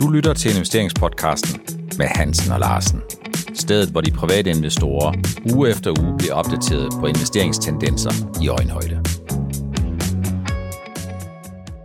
Du lytter til investeringspodcasten med Hansen og Larsen. Stedet, hvor de private investorer uge efter uge bliver opdateret på investeringstendenser i øjenhøjde.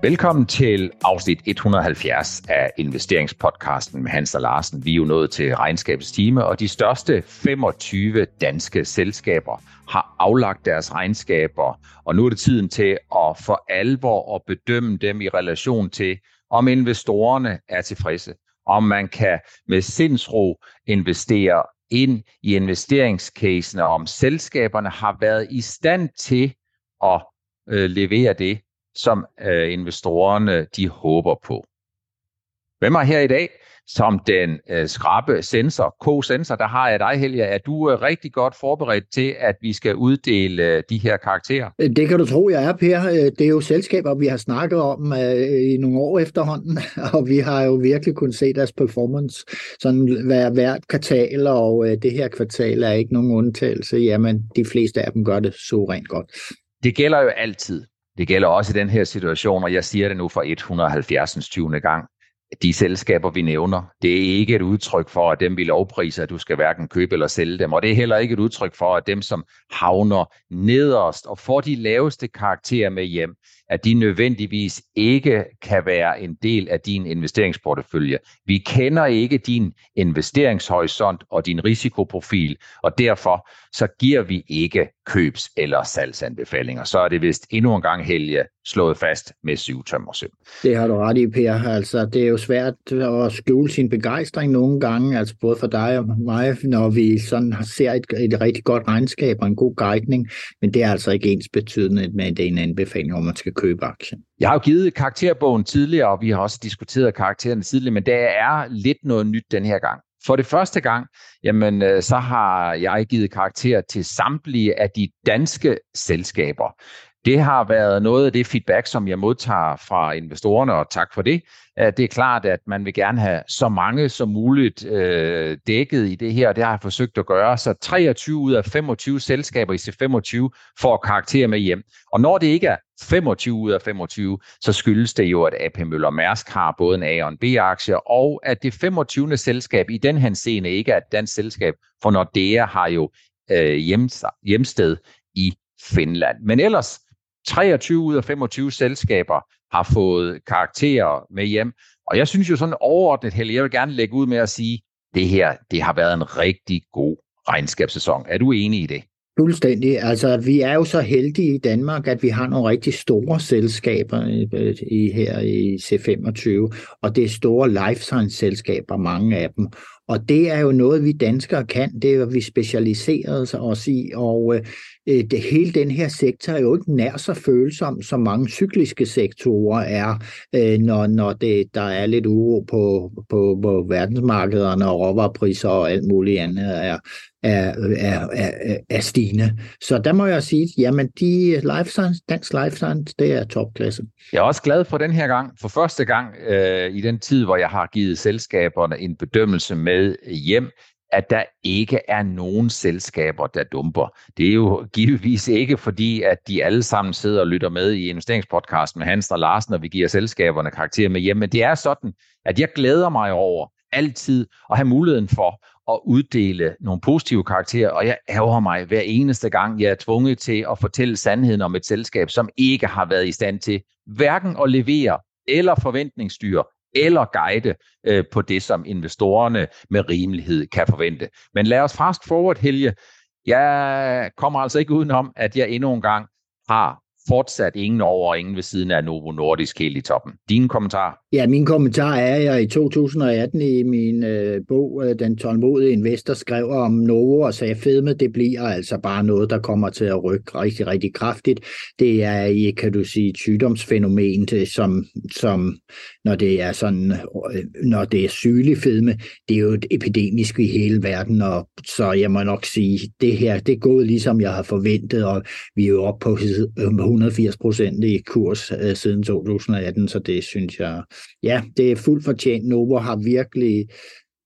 Velkommen til afsnit 170 af investeringspodcasten med Hans og Larsen. Vi er jo nået til regnskabets time, og de største 25 danske selskaber har aflagt deres regnskaber, og nu er det tiden til at for alvor at bedømme dem i relation til, om investorerne er tilfredse, om man kan med sindsro investere ind i investeringscasene, om selskaberne har været i stand til at øh, levere det, som øh, investorerne de håber på. Hvem er her i dag? Som den øh, skrabe sensor, K-sensor, der har jeg dig, Helge. Er du øh, rigtig godt forberedt til, at vi skal uddele øh, de her karakterer? Det kan du tro, jeg er, Per. Øh, det er jo selskaber, vi har snakket om øh, i nogle år efterhånden, og vi har jo virkelig kunnet se deres performance sådan hver, hvert kvartal, og øh, det her kvartal er ikke nogen undtagelse. Jamen, de fleste af dem gør det så rent godt. Det gælder jo altid. Det gælder også i den her situation, og jeg siger det nu for 170. 20. gang. De selskaber, vi nævner, det er ikke et udtryk for, at dem vi lovpriser, at du skal hverken købe eller sælge dem. Og det er heller ikke et udtryk for, at dem, som havner nederst og får de laveste karakterer med hjem, at de nødvendigvis ikke kan være en del af din investeringsportefølje. Vi kender ikke din investeringshorisont og din risikoprofil, og derfor så giver vi ikke købs- eller salgsanbefalinger. Så er det vist endnu en gang helge slået fast med syv søm. Det har du ret i, Per. Altså, det er jo svært at skjule sin begejstring nogle gange, altså både for dig og mig, når vi sådan ser et, et rigtig godt regnskab og en god guidning, men det er altså ikke ens betydende med, det er en anbefaling, om man skal købe aktien. Jeg har jo givet karakterbogen tidligere, og vi har også diskuteret karaktererne tidligere, men der er lidt noget nyt den her gang. For det første gang, jamen, øh, så har jeg givet karakter til samtlige af de danske selskaber. Det har været noget af det feedback, som jeg modtager fra investorerne, og tak for det. Øh, det er klart, at man vil gerne have så mange som muligt øh, dækket i det her, og det har jeg forsøgt at gøre. Så 23 ud af 25 selskaber i C25 får karakter med hjem. Og når det ikke er 25 ud af 25, så skyldes det jo, at AP Møller Mærsk har både en A- og en B-aktie, og at det 25. selskab i den henseende ikke er et dansk selskab, for Nordea har jo øh, hjemsted i Finland. Men ellers 23 ud af 25 selskaber har fået karakterer med hjem. Og jeg synes jo sådan overordnet, Helle, jeg vil gerne lægge ud med at sige, det her, det har været en rigtig god regnskabssæson. Er du enig i det? Fuldstændig. Altså, vi er jo så heldige i Danmark, at vi har nogle rigtig store selskaber i, her i C25, og det er store life science selskaber, mange af dem. Og det er jo noget, vi danskere kan, det er at vi specialiserer os i, og øh, Øh, det, hele den her sektor er jo ikke nær så følsom, som mange cykliske sektorer er, øh, når, når det, der er lidt uro på, på, på verdensmarkederne og råvarepriser og alt muligt andet er, er, er, er, er stigende. Så der må jeg sige, jamen de life science, dansk life science, det er topklasse. Jeg er også glad for den her gang, for første gang øh, i den tid, hvor jeg har givet selskaberne en bedømmelse med hjem, at der ikke er nogen selskaber, der dumper. Det er jo givetvis ikke fordi, at de alle sammen sidder og lytter med i investeringspodcasten med Hans og Larsen, og vi giver selskaberne karakter med hjem. Men det er sådan, at jeg glæder mig over altid at have muligheden for at uddele nogle positive karakterer, og jeg ærger mig hver eneste gang, jeg er tvunget til at fortælle sandheden om et selskab, som ikke har været i stand til hverken at levere eller forventningsstyre eller guide øh, på det, som investorerne med rimelighed kan forvente. Men lad os fast forward, Helge. Jeg kommer altså ikke udenom, at jeg endnu en gang har fortsat ingen over og ingen ved siden af Novo Nordisk helt i toppen. Dine kommentarer? Ja, min kommentar er, at jeg i 2018 i min øh, bog, øh, Den tålmodige investor, skrev om Novo og sagde, fedme, det bliver altså bare noget, der kommer til at rykke rigtig, rigtig kraftigt. Det er i, kan du sige, et sygdomsfænomen, til, øh, som, som når det er sådan, øh, når det er sygelig fedme, det er jo et epidemisk i hele verden, og så jeg må nok sige, det her, det er gået ligesom jeg har forventet, og vi er jo oppe på 180 øh, procent i kurs øh, siden 2018, så det synes jeg, ja, det er fuldt fortjent. Novo har virkelig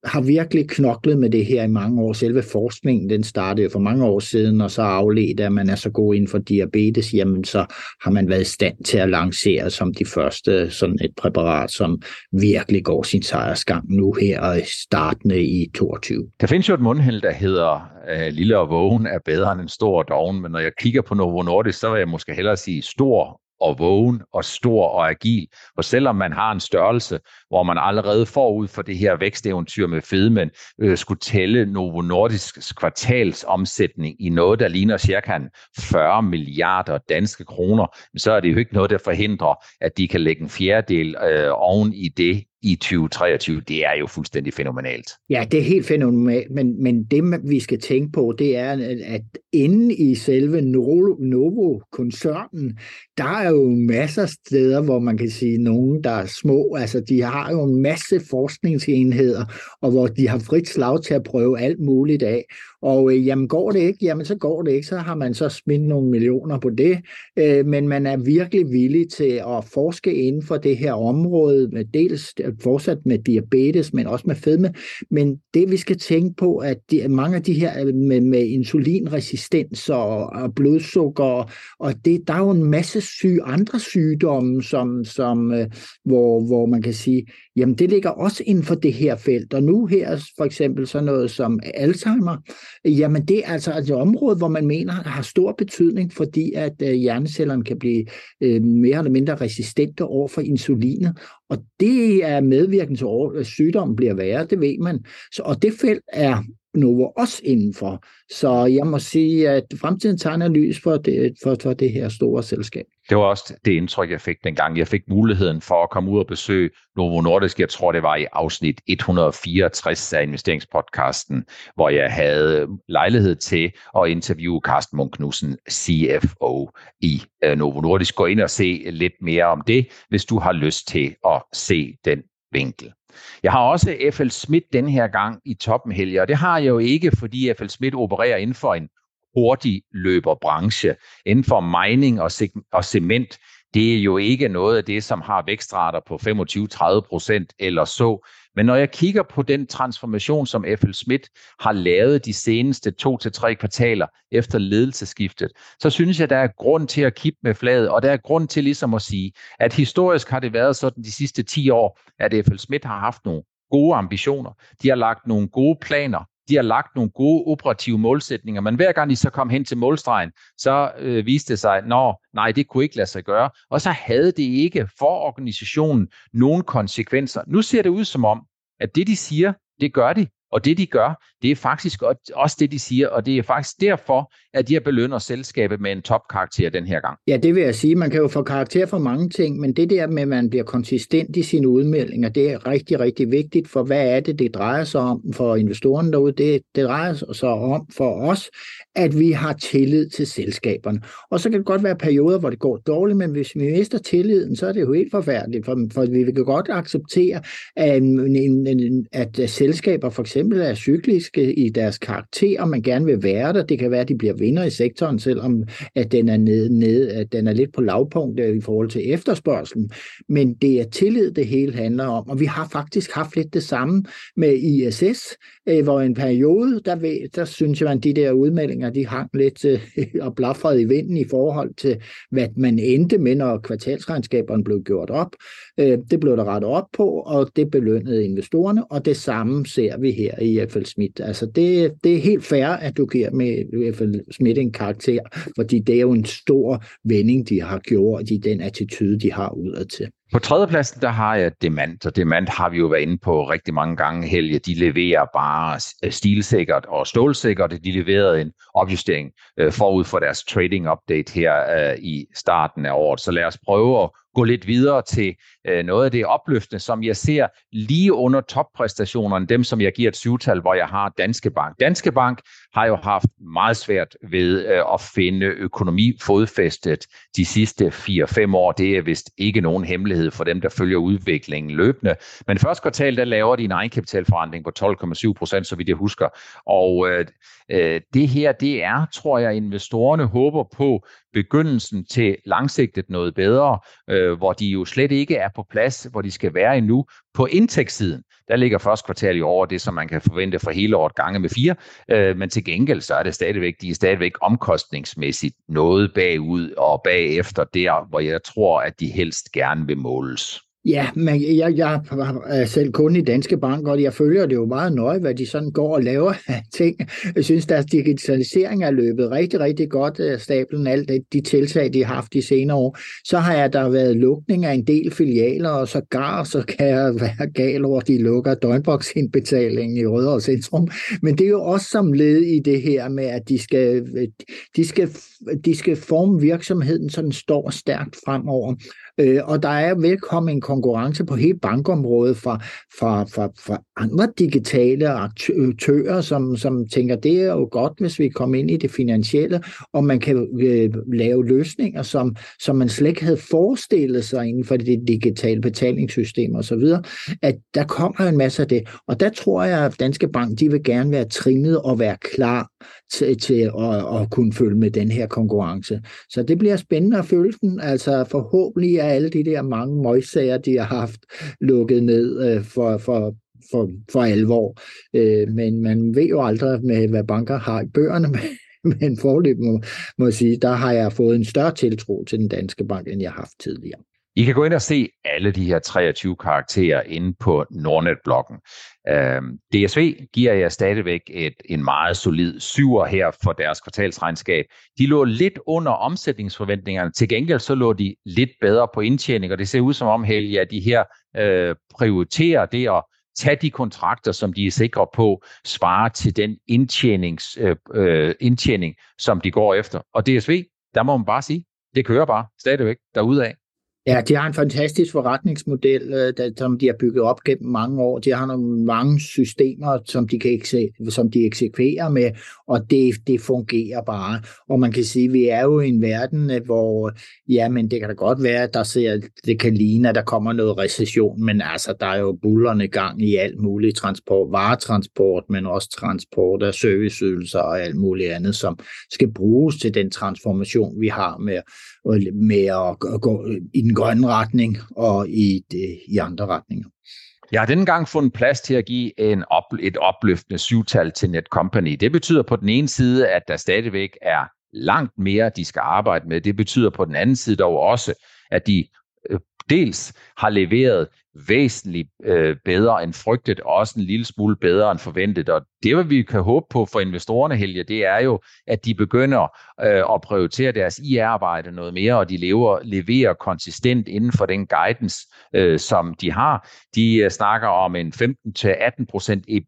har virkelig knoklet med det her i mange år. Selve forskningen, den startede for mange år siden, og så afledt, at man er så god inden for diabetes, jamen så har man været i stand til at lancere som de første sådan et præparat, som virkelig går sin sejrsgang nu her og startende i 22. Der findes jo et mundhæld, der hedder øh, lille og vågen er bedre end en stor doven, men når jeg kigger på Novo Nordisk, så vil jeg måske hellere sige stor og vågen og stor og agil. For selvom man har en størrelse, hvor man allerede forud for det her væksteventyr med fedmen øh, skulle tælle Novo Nordisks kvartalsomsætning i noget, der ligner cirka 40 milliarder danske kroner, så er det jo ikke noget, der forhindrer, at de kan lægge en fjerdedel øh, oven i det i 2023, det er jo fuldstændig fænomenalt. Ja, det er helt fænomenalt, men, men det vi skal tænke på, det er, at inde i selve Novo-koncernen, der er jo masser af steder, hvor man kan sige, nogen der er små, altså de har jo en masse forskningsenheder, og hvor de har frit slag til at prøve alt muligt af. Og øh, jamen går det ikke, jamen så går det ikke, så har man så smidt nogle millioner på det, øh, men man er virkelig villig til at forske inden for det her område, med dels øh, fortsat med diabetes, men også med fedme. Men det vi skal tænke på, at de, mange af de her øh, med, med insulinresistens og, og blodsukker, og det, der er jo en masse syge, andre sygdomme, som, som, øh, hvor, hvor man kan sige, jamen det ligger også inden for det her felt. Og nu her for eksempel sådan noget som Alzheimer, jamen det er altså et område, hvor man mener har stor betydning, fordi at øh, hjernecellerne kan blive øh, mere eller mindre resistente over for insulinet. Og det er medvirkende til, at sygdommen bliver værre, det ved man. Så, og det felt er Novo også indenfor. Så jeg må sige, at fremtiden tegner lys for det, for, for det her store selskab. Det var også det indtryk, jeg fik dengang. Jeg fik muligheden for at komme ud og besøge Novo Nordisk. Jeg tror, det var i afsnit 164 af investeringspodcasten, hvor jeg havde lejlighed til at interviewe Carsten Munk Knudsen, CFO i øh, Novo Nordisk. Gå ind og se lidt mere om det, hvis du har lyst til at se den vinkel. Jeg har også FL Schmidt den her gang i toppen, Helge, og det har jeg jo ikke, fordi FL Schmidt opererer inden for en hurtig løberbranche. Inden for mining og, og cement, det er jo ikke noget af det, som har vækstrater på 25-30 procent eller så. Men når jeg kigger på den transformation, som FL Schmidt har lavet de seneste to til tre kvartaler efter ledelseskiftet, så synes jeg, der er grund til at kippe med flaget, og der er grund til ligesom at sige, at historisk har det været sådan de sidste 10 år, at FL Schmidt har haft nogle gode ambitioner. De har lagt nogle gode planer de har lagt nogle gode operative målsætninger, men hver gang de så kom hen til målstregen, så øh, viste det sig, at nej, det kunne ikke lade sig gøre. Og så havde det ikke for organisationen nogen konsekvenser. Nu ser det ud som om, at det de siger, det gør de, og det de gør, det er faktisk også det, de siger, og det er faktisk derfor, at de har belønner selskabet med en topkarakter den her gang. Ja, det vil jeg sige. Man kan jo få karakter for mange ting, men det der med, at man bliver konsistent i sine udmeldinger, det er rigtig, rigtig vigtigt, for hvad er det, det drejer sig om for investorerne derude? Det, det drejer sig om for os, at vi har tillid til selskaberne. Og så kan det godt være perioder, hvor det går dårligt, men hvis vi mister tilliden, så er det jo helt forfærdeligt, for, for vi kan godt acceptere, at, at, at selskaber for eksempel er cykliske i deres karakter, og man gerne vil være der. Det kan være, at de bliver vinder i sektoren, selvom at den er ned, ned, at den er lidt på lavpunkt i forhold til efterspørgselen. Men det er tillid, det hele handler om, og vi har faktisk haft lidt det samme med ISS, øh, hvor en periode, der, ved, der synes jeg, at de der udmeldinger, de hang lidt øh, og blafrede i vinden i forhold til, hvad man endte med, når kvartalsregnskaberne blev gjort op. Øh, det blev der rettet op på, og det belønnede investorerne, og det samme ser vi her i FL Schmidt. Altså det, det er helt fair, at du giver med FL Schmidt en karakter, fordi det er jo en stor vending, de har gjort i den attitude, de har udad til. På tredjepladsen, der har jeg Demand, og Demand har vi jo været inde på rigtig mange gange, Helge. De leverer bare stilsikkert og stålsikkert. De leverede en opjustering øh, forud for deres trading update her øh, i starten af året. Så lad os prøve at gå lidt videre til øh, noget af det opløftende, som jeg ser lige under toppræstationerne, dem som jeg giver et syvtal, hvor jeg har Danske Bank. Danske Bank har jo haft meget svært ved øh, at finde økonomi fodfæstet de sidste 4-5 år. Det er vist ikke nogen hemmelighed for dem, der følger udviklingen løbende. Men første kvartal, der laver de en egenkapitalforandring på 12,7 procent, så vidt jeg husker. Og øh, øh, det her, det er, tror jeg, investorerne håber på, begyndelsen til langsigtet noget bedre, øh, hvor de jo slet ikke er på plads, hvor de skal være endnu. På indtægtssiden, der ligger første kvartal i over det, som man kan forvente for hele året gange med fire, øh, men til gengæld så er det stadigvæk, de er stadigvæk omkostningsmæssigt noget bagud og bagefter der, hvor jeg tror, at de helst gerne vil måles. Ja, men jeg, jeg er selv kun i Danske Bank, og jeg følger det jo meget nøje, hvad de sådan går og laver af ting. Jeg synes, deres digitalisering er løbet rigtig, rigtig godt af stablen, alt det, de tiltag, de har haft de senere år. Så har jeg der været lukning af en del filialer, og så gar, så kan jeg være gal over, at de lukker døgnboksindbetalingen i Rødovre Centrum. Men det er jo også som led i det her med, at de skal, øh, de skal, de skal forme virksomheden, så den står stærkt fremover. Øh, og der er velkommen en konkurrence på hele bankområdet fra, fra, fra, fra andre digitale aktører, som, som tænker, det er jo godt, hvis vi kommer ind i det finansielle, og man kan øh, lave løsninger, som, som man slet ikke havde forestillet sig inden for det digitale betalingssystem osv., at der kommer en masse af det. Og der tror jeg, at Danske Bank, de vil gerne være trimmet og være klar til, til at, at kunne følge med den her konkurrence. Så det bliver spændende at følge den. Altså forhåbentlig er alle de der mange møgssager, de har haft lukket ned øh, for, for, for, for alvor. Øh, men man ved jo aldrig med, hvad banker har i bøgerne, men forløb må, må jeg sige, der har jeg fået en større tiltro til den danske bank, end jeg har haft tidligere. I kan gå ind og se alle de her 23 karakterer inde på Nordnet-bloggen. Øh, DSV giver jer stadigvæk et, en meget solid syver her for deres kvartalsregnskab. De lå lidt under omsætningsforventningerne. Til gengæld så lå de lidt bedre på indtjening, og det ser ud som om, Helge, at de her øh, prioriterer det at tage de kontrakter, som de er sikre på, svare til den indtjenings, øh, øh, indtjening, som de går efter. Og DSV, der må man bare sige, det kører bare stadigvæk derudad. Ja, de har en fantastisk forretningsmodel, øh, der, som de har bygget op gennem mange år. De har nogle mange systemer, som de, kan som de eksekverer med, og det, det fungerer bare. Og man kan sige, at vi er jo i en verden, øh, hvor, ja, men det kan da godt være, at der ser, det kan ligne, at der kommer noget recession, men altså, der er jo bullerne gang i alt muligt transport, varetransport, men også transport af serviceydelser og alt muligt andet, som skal bruges til den transformation, vi har med med at gå i den grønne retning og i, det, i andre retninger. Jeg har denne gang fundet plads til at give en op, et opløftende syvtal til Netcompany. Det betyder på den ene side, at der stadigvæk er langt mere, de skal arbejde med. Det betyder på den anden side dog også, at de øh, dels har leveret væsentligt øh, bedre end frygtet, og også en lille smule bedre end forventet. Og det, hvad vi kan håbe på for investorerne, Helge, det er jo, at de begynder øh, at prioritere deres IR-arbejde noget mere, og de lever, leverer konsistent inden for den guidance, øh, som de har. De øh, snakker om en 15-18%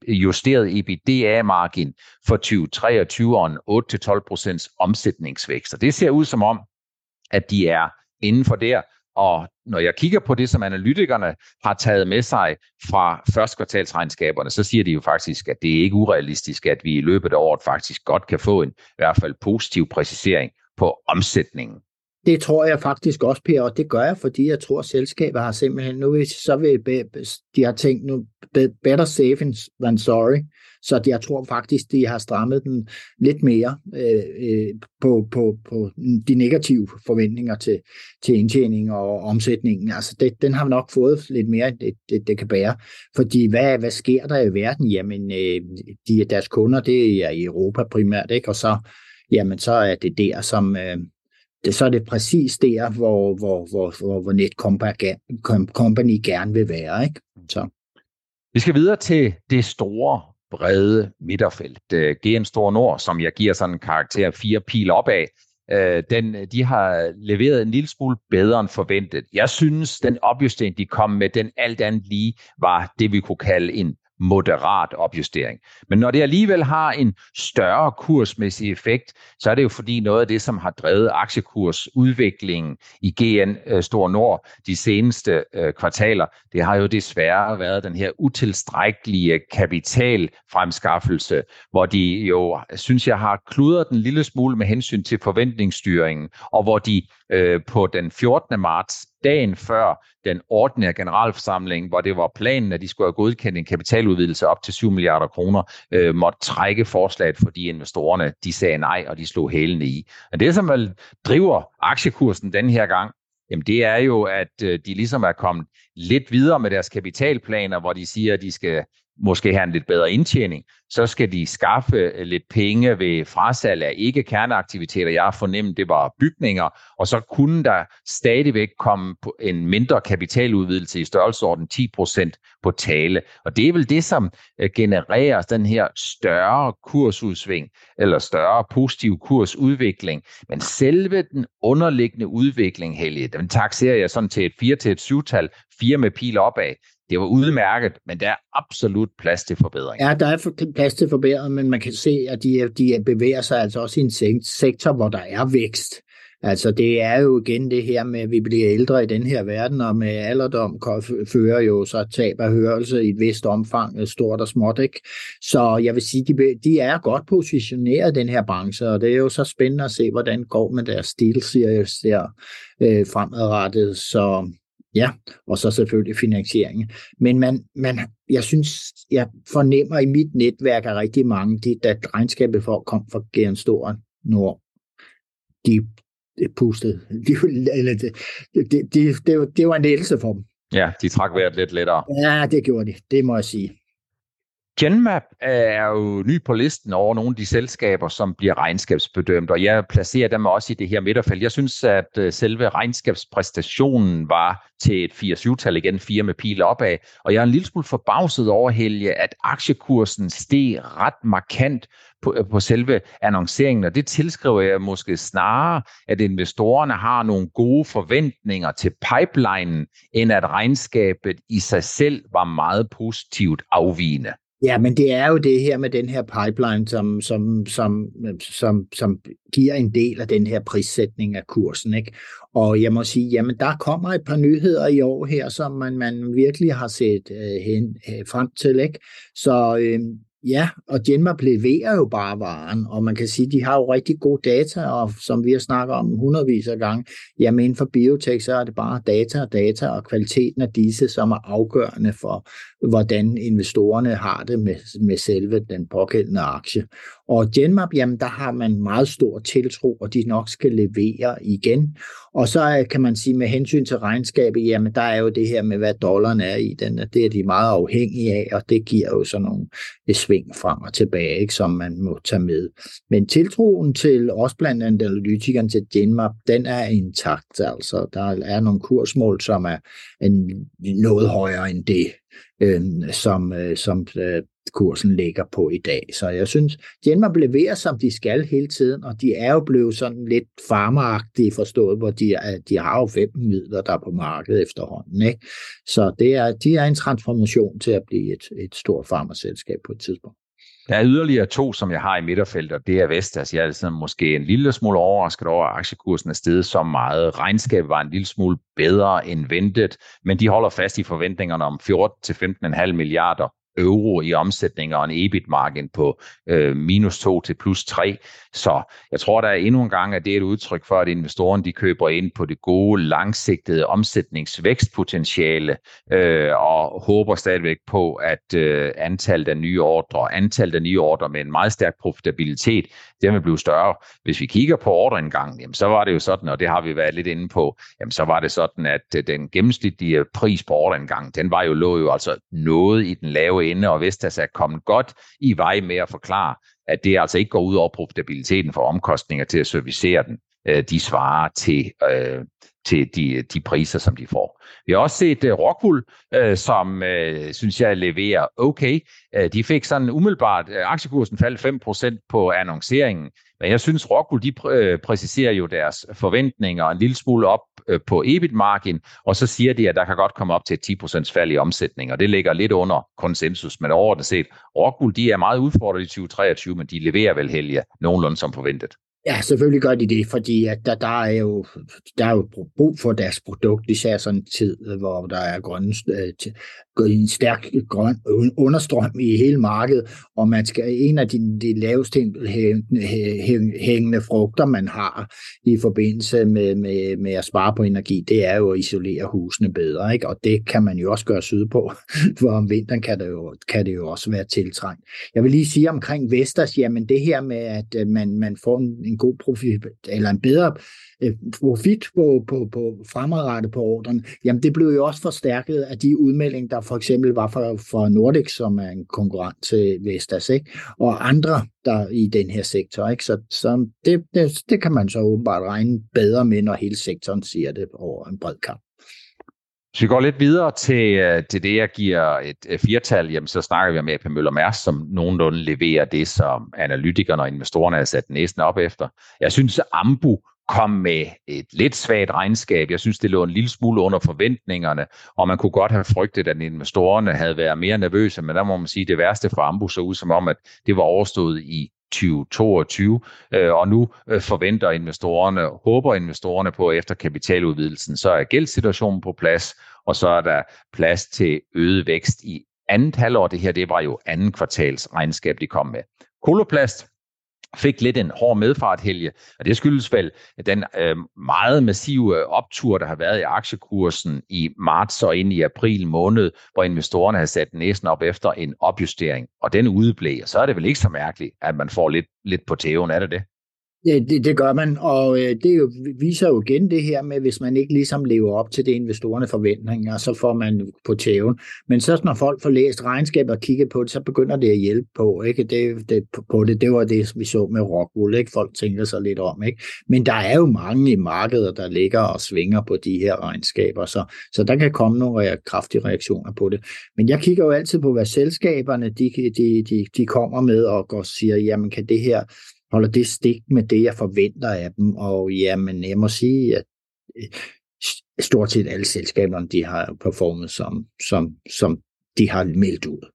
justeret EBITDA-margin for 2023 og en 8-12% omsætningsvækst. Og det ser ud som om, at de er inden for der, og når jeg kigger på det, som analytikerne har taget med sig fra første kvartalsregnskaberne, så siger de jo faktisk, at det er ikke urealistisk, at vi i løbet af året faktisk godt kan få en i hvert fald positiv præcisering på omsætningen. Det tror jeg faktisk også, Per, og det gør jeg, fordi jeg tror, at selskabet har simpelthen, nu så vil de har tænkt nu, better safe than sorry, så jeg tror faktisk, de har strammet den lidt mere øh, øh, på, på, på de negative forventninger til, til indtjening og omsætningen. Altså det, den har nok fået lidt mere, end det, det, det kan bære. Fordi hvad, hvad sker der i verden? Jamen, øh, de, deres kunder, det er i Europa primært, ikke? og så, jamen, så er det der, som... Øh, det, så er det præcis der, hvor, hvor, hvor, hvor, hvor Netcompany gerne vil være. Ikke? Så. Vi skal videre til det store brede midterfelt. Øh, GN Stor Nord, som jeg giver sådan en karakter fire pil opad, øh, den, de har leveret en lille smule bedre end forventet. Jeg synes, den opjustering, de kom med, den alt andet lige var det, vi kunne kalde en moderat opjustering. Men når det alligevel har en større kursmæssig effekt, så er det jo fordi noget af det, som har drevet aktiekursudviklingen i GN øh, Stor Nord de seneste øh, kvartaler, det har jo desværre været den her utilstrækkelige kapitalfremskaffelse, hvor de jo, synes jeg, har kludret den lille smule med hensyn til forventningsstyringen, og hvor de øh, på den 14. marts dagen før den ordinære generalforsamling, hvor det var planen, at de skulle have godkendt en kapitaludvidelse op til 7 milliarder kroner, øh, måtte trække forslaget, fordi investorerne de sagde nej, og de slog hælene i. Og det, som vel driver aktiekursen den her gang, jamen det er jo, at øh, de ligesom er kommet lidt videre med deres kapitalplaner, hvor de siger, at de skal måske have en lidt bedre indtjening, så skal de skaffe øh, lidt penge ved frasalg af ikke kerneaktiviteter. Jeg har fornemt, det var bygninger, og så kunne der stadigvæk komme en mindre kapitaludvidelse i størrelsesorden 10% på tale. Og det er vel det, som øh, genererer den her større kursudsving, eller større positiv kursudvikling. Men selve den underliggende udvikling, Helge, den taxerer jeg sådan til et 4 til et 7-tal, 4 med pil opad det var udmærket, men der er absolut plads til forbedring. Ja, der er plads til forbedring, men man kan se, at de, de bevæger sig altså også i en sektor, hvor der er vækst. Altså det er jo igen det her med, at vi bliver ældre i den her verden, og med alderdom fører jo så tab af hørelse i et vist omfang, øh, stort og småt. Ikke? Så jeg vil sige, de, de er godt positioneret, den her branche, og det er jo så spændende at se, hvordan går med deres stilseries der øh, fremadrettet. Så Ja, og så selvfølgelig finansieringen. Men man, man, jeg synes, jeg fornemmer i mit netværk af rigtig mange, de, da regnskabet for kom fra Geren Stor Nord, de, de pustede. De, eller det, det, det, det, det var en lettelse for dem. Ja, de trak vejret lidt lettere. Ja, det gjorde de. Det må jeg sige. Genmap er jo ny på listen over nogle af de selskaber, som bliver regnskabsbedømt, og jeg placerer dem også i det her midterfelt. Jeg synes, at øh, selve regnskabspræstationen var til et 4-7-tal igen, fire med pil opad, og jeg er en lille smule forbavset over, Helge, at aktiekursen steg ret markant på, øh, på selve annonceringen, og det tilskriver jeg måske snarere, at investorerne har nogle gode forventninger til pipelinen, end at regnskabet i sig selv var meget positivt afvigende. Ja, men det er jo det her med den her pipeline, som, som, som, som, som giver en del af den her prissætning af kursen. Ikke? Og jeg må sige, jamen der kommer et par nyheder i år her, som man, man virkelig har set øh, hen, øh, frem til. Ikke? Så øh, Ja, og Genmap leverer jo bare varen, og man kan sige, at de har jo rigtig gode data, og som vi har snakket om hundredvis af gange, jamen inden for biotek, så er det bare data og data, og kvaliteten af disse, som er afgørende for, hvordan investorerne har det med, med selve den pågældende aktie. Og Genmap, jamen der har man meget stor tiltro, og de nok skal levere igen. Og så øh, kan man sige, med hensyn til regnskabet, jamen der er jo det her med, hvad dollaren er i den, det er de meget afhængige af, og det giver jo sådan nogle sving frem og tilbage, ikke, som man må tage med. Men tiltroen til også blandt andet analytikeren til Genmap, den er intakt. Altså, der er nogle kursmål, som er en, noget højere end det, øh, som, øh, som øh, kursen ligger på i dag. Så jeg synes, Genmap leverer, som de skal hele tiden, og de er jo blevet sådan lidt farmeragtige forstået, hvor de, er, de har jo fem midler, der er på markedet efterhånden. Ikke? Så det er, de er en transformation til at blive et, et stort farmaselskab på et tidspunkt. Der er yderligere to, som jeg har i midterfeltet, og det er Vestas. Altså, jeg er altså måske en lille smule overrasket over, at aktiekursen er steget så meget. Regnskabet var en lille smule bedre end ventet, men de holder fast i forventningerne om 14-15,5 milliarder euro i omsætning og en EBIT-margin på øh, minus 2 til plus 3. Så jeg tror, der er endnu en gang, at det er et udtryk for, at investorerne de køber ind på det gode, langsigtede omsætningsvækstpotentiale øh, og håber stadigvæk på, at øh, antallet af nye ordre, antallet af nye ordre med en meget stærk profitabilitet, det vil blive større. Hvis vi kigger på ordreindgangen, jamen, så var det jo sådan, og det har vi været lidt inde på, jamen, så var det sådan, at øh, den gennemsnitlige pris på ordreindgangen, den var jo, lå jo altså noget i den lave ende, og Vestas er kommet godt i vej med at forklare, at det altså ikke går ud over profitabiliteten for omkostninger til at servicere den. Øh, de svarer til, øh, til de, de priser, som de får. Vi har også set øh, uh, Rockwool, uh, øh, som uh, synes jeg leverer okay. Uh, de fik sådan umiddelbart, uh, aktiekursen faldt 5% på annonceringen, men jeg synes, Rockwool de pr- præciserer jo deres forventninger en lille smule op uh, på EBIT-margin, og så siger de, at der kan godt komme op til 10% fald i omsætning, og det ligger lidt under konsensus, men overordnet set, Rockwool de er meget udfordret i 2023, men de leverer vel helge nogenlunde som forventet. Ja, selvfølgelig gør de det, fordi at der, der, er jo, der er jo brug for deres produkt, især sådan en tid, hvor der er grønne, øh, en stærk grøn understrøm i hele markedet, og man skal en af de, de lavest hængende frugter, man har i forbindelse med, med, med at spare på energi, det er jo at isolere husene bedre, ikke? og det kan man jo også gøre syd på, for om vinteren kan det, jo, kan det jo også være tiltrængt. Jeg vil lige sige omkring Vestas, jamen det her med, at øh, man, man får en en god profit, eller en bedre øh, profit på, på, på fremadrettet på ordren, jamen det blev jo også forstærket af de udmeldinger, der for eksempel var for, for Nordic, som er en konkurrent til Vestas, ikke? og andre der i den her sektor. Ikke? Så, så det, det, det kan man så åbenbart regne bedre med, når hele sektoren siger det over en bred kamp. Hvis vi går lidt videre til, øh, til det, jeg giver et, øh, firtal, jamen, så snakker vi om AP Møller Mærsk, som nogenlunde leverer det, som analytikerne og investorerne har sat næsten op efter. Jeg synes, at Ambu kom med et lidt svagt regnskab. Jeg synes, det lå en lille smule under forventningerne, og man kunne godt have frygtet, at investorerne havde været mere nervøse, men der må man sige, at det værste for Ambu så ud som om, at det var overstået i 2022, øh, og nu øh, forventer investorerne, håber investorerne på, efter kapitaludvidelsen, så er gældssituationen på plads, og så er der plads til øget vækst i andet halvår. Det her, det var jo anden kvartals regnskab, de kom med. Koloplast fik lidt en hård medfart, Helge, og det skyldes vel den øh, meget massive øh, optur, der har været i aktiekursen i marts og ind i april måned, hvor investorerne har sat næsen op efter en opjustering, og den udeblev, så er det vel ikke så mærkeligt, at man får lidt, lidt på tæven, er det det? Det, det, det gør man, og øh, det jo, viser jo igen det her med, hvis man ikke ligesom lever op til det investorerne forventninger, så får man på tæven. Men så når folk får læst regnskab og kigget på det, så begynder det at hjælpe på, ikke? Det, det, på det. Det var det, vi så med Rockwool, ikke? Folk tænker sig lidt om, ikke? Men der er jo mange i markedet, der ligger og svinger på de her regnskaber, så, så der kan komme nogle kraftige reaktioner på det. Men jeg kigger jo altid på, hvad selskaberne de, de, de, de kommer med og går og siger, jamen kan det her holder det stik med det, jeg forventer af dem. Og jamen, jeg må sige, at øh, stort set alle selskaberne, de har performet som, som, som de har meldt ud.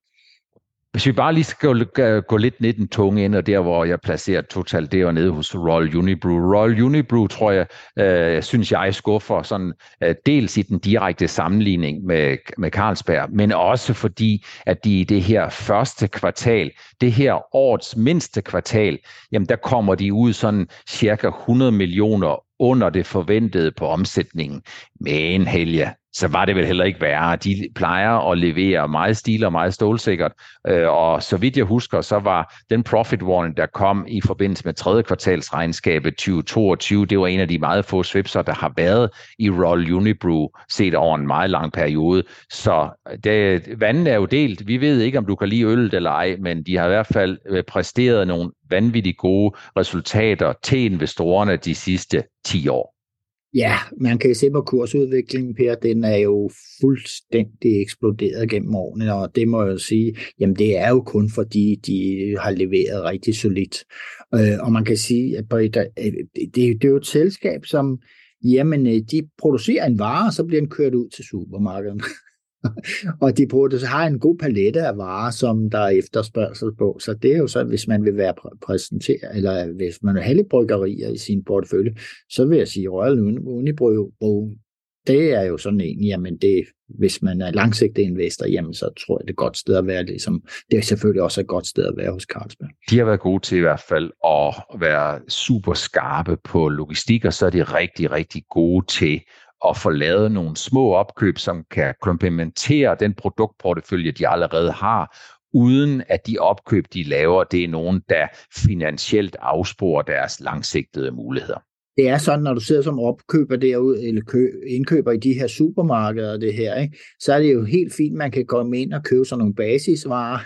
Hvis vi bare lige skal gå, gå lidt ned den tunge ind, og der hvor jeg placerer Total, det er nede hos Royal Unibrew. Royal Unibrew, tror jeg, øh, synes jeg skuffer sådan, øh, dels i den direkte sammenligning med, med Carlsberg, men også fordi, at de i det her første kvartal, det her årets mindste kvartal, jamen der kommer de ud sådan cirka 100 millioner under det forventede på omsætningen. Men Helge, så var det vel heller ikke værre. De plejer at levere meget stil og meget stålsikkert, øh, og så vidt jeg husker, så var den profit warning, der kom i forbindelse med tredje kvartalsregnskabet 2022, det var en af de meget få svipser, der har været i Royal Unibrew set over en meget lang periode. Så øh, det, vandet er jo delt. Vi ved ikke, om du kan lide øllet eller ej, men de har i hvert fald øh, præsteret nogle vanvittigt gode resultater til investorerne de sidste 10 år. Ja, man kan se på kursudviklingen, Per, den er jo fuldstændig eksploderet gennem årene, og det må jeg jo sige, jamen det er jo kun fordi, de har leveret rigtig solidt. Øh, og man kan sige, at øh, det, det er jo et selskab, som, jamen øh, de producerer en vare, og så bliver den kørt ud til supermarkedet. og de bruger så har en god palette af varer, som der er efterspørgsel på. Så det er jo så, hvis man vil være præsenteret, eller hvis man vil have lidt bryggerier i sin portefølje, så vil jeg sige Royal Unibrew, det er jo sådan en, jamen det, hvis man er langsigtet investor, jamen så tror jeg, det er et godt sted at være. Ligesom, det er selvfølgelig også et godt sted at være hos Carlsberg. De har været gode til i hvert fald at være super skarpe på logistik, og så er de rigtig, rigtig gode til at få lavet nogle små opkøb, som kan komplementere den produktportefølje, de allerede har, uden at de opkøb, de laver, det er nogen, der finansielt afsporer deres langsigtede muligheder. Det er sådan, når du sidder som opkøber derude, eller kø, indkøber i de her supermarkeder, det her, ikke? så er det jo helt fint, man kan komme ind og købe sådan nogle basisvarer,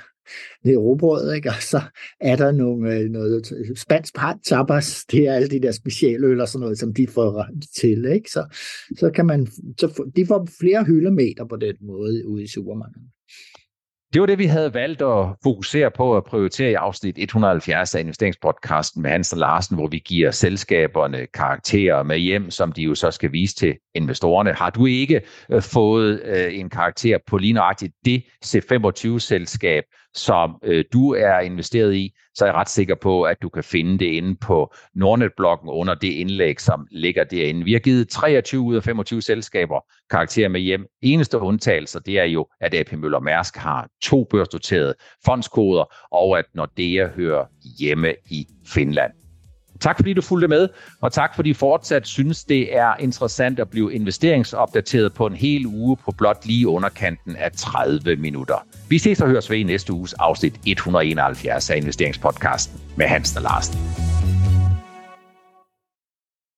det råbrød, ikke? og så er der nogle, øh, noget øh, spansk tapas, det er alle de der specialøl og sådan noget, som de får til, ikke? Så, så kan man, så de får flere hyldemeter på den måde ude i supermarkedet. Det var det, vi havde valgt at fokusere på at prioritere i afsnit 170 af investeringspodcasten med Hans og Larsen, hvor vi giver selskaberne karakterer med hjem, som de jo så skal vise til investorerne. Har du ikke øh, fået øh, en karakter på lige nøjagtigt det C25-selskab, som øh, du er investeret i, så er jeg ret sikker på, at du kan finde det inde på Nordnet-bloggen under det indlæg, som ligger derinde. Vi har givet 23 ud af 25 selskaber karakterer med hjem. Eneste undtagelse, det er jo, at AP Møller Mærsk har to børsnoterede fondskoder, og at Nordea hører hjemme i Finland. Tak fordi du fulgte med, og tak fordi fortsat synes, det er interessant at blive investeringsopdateret på en hel uge på blot lige underkanten af 30 minutter. Vi ses og høres ved i næste uges afsnit 171 af Investeringspodcasten med Hans og Larsen.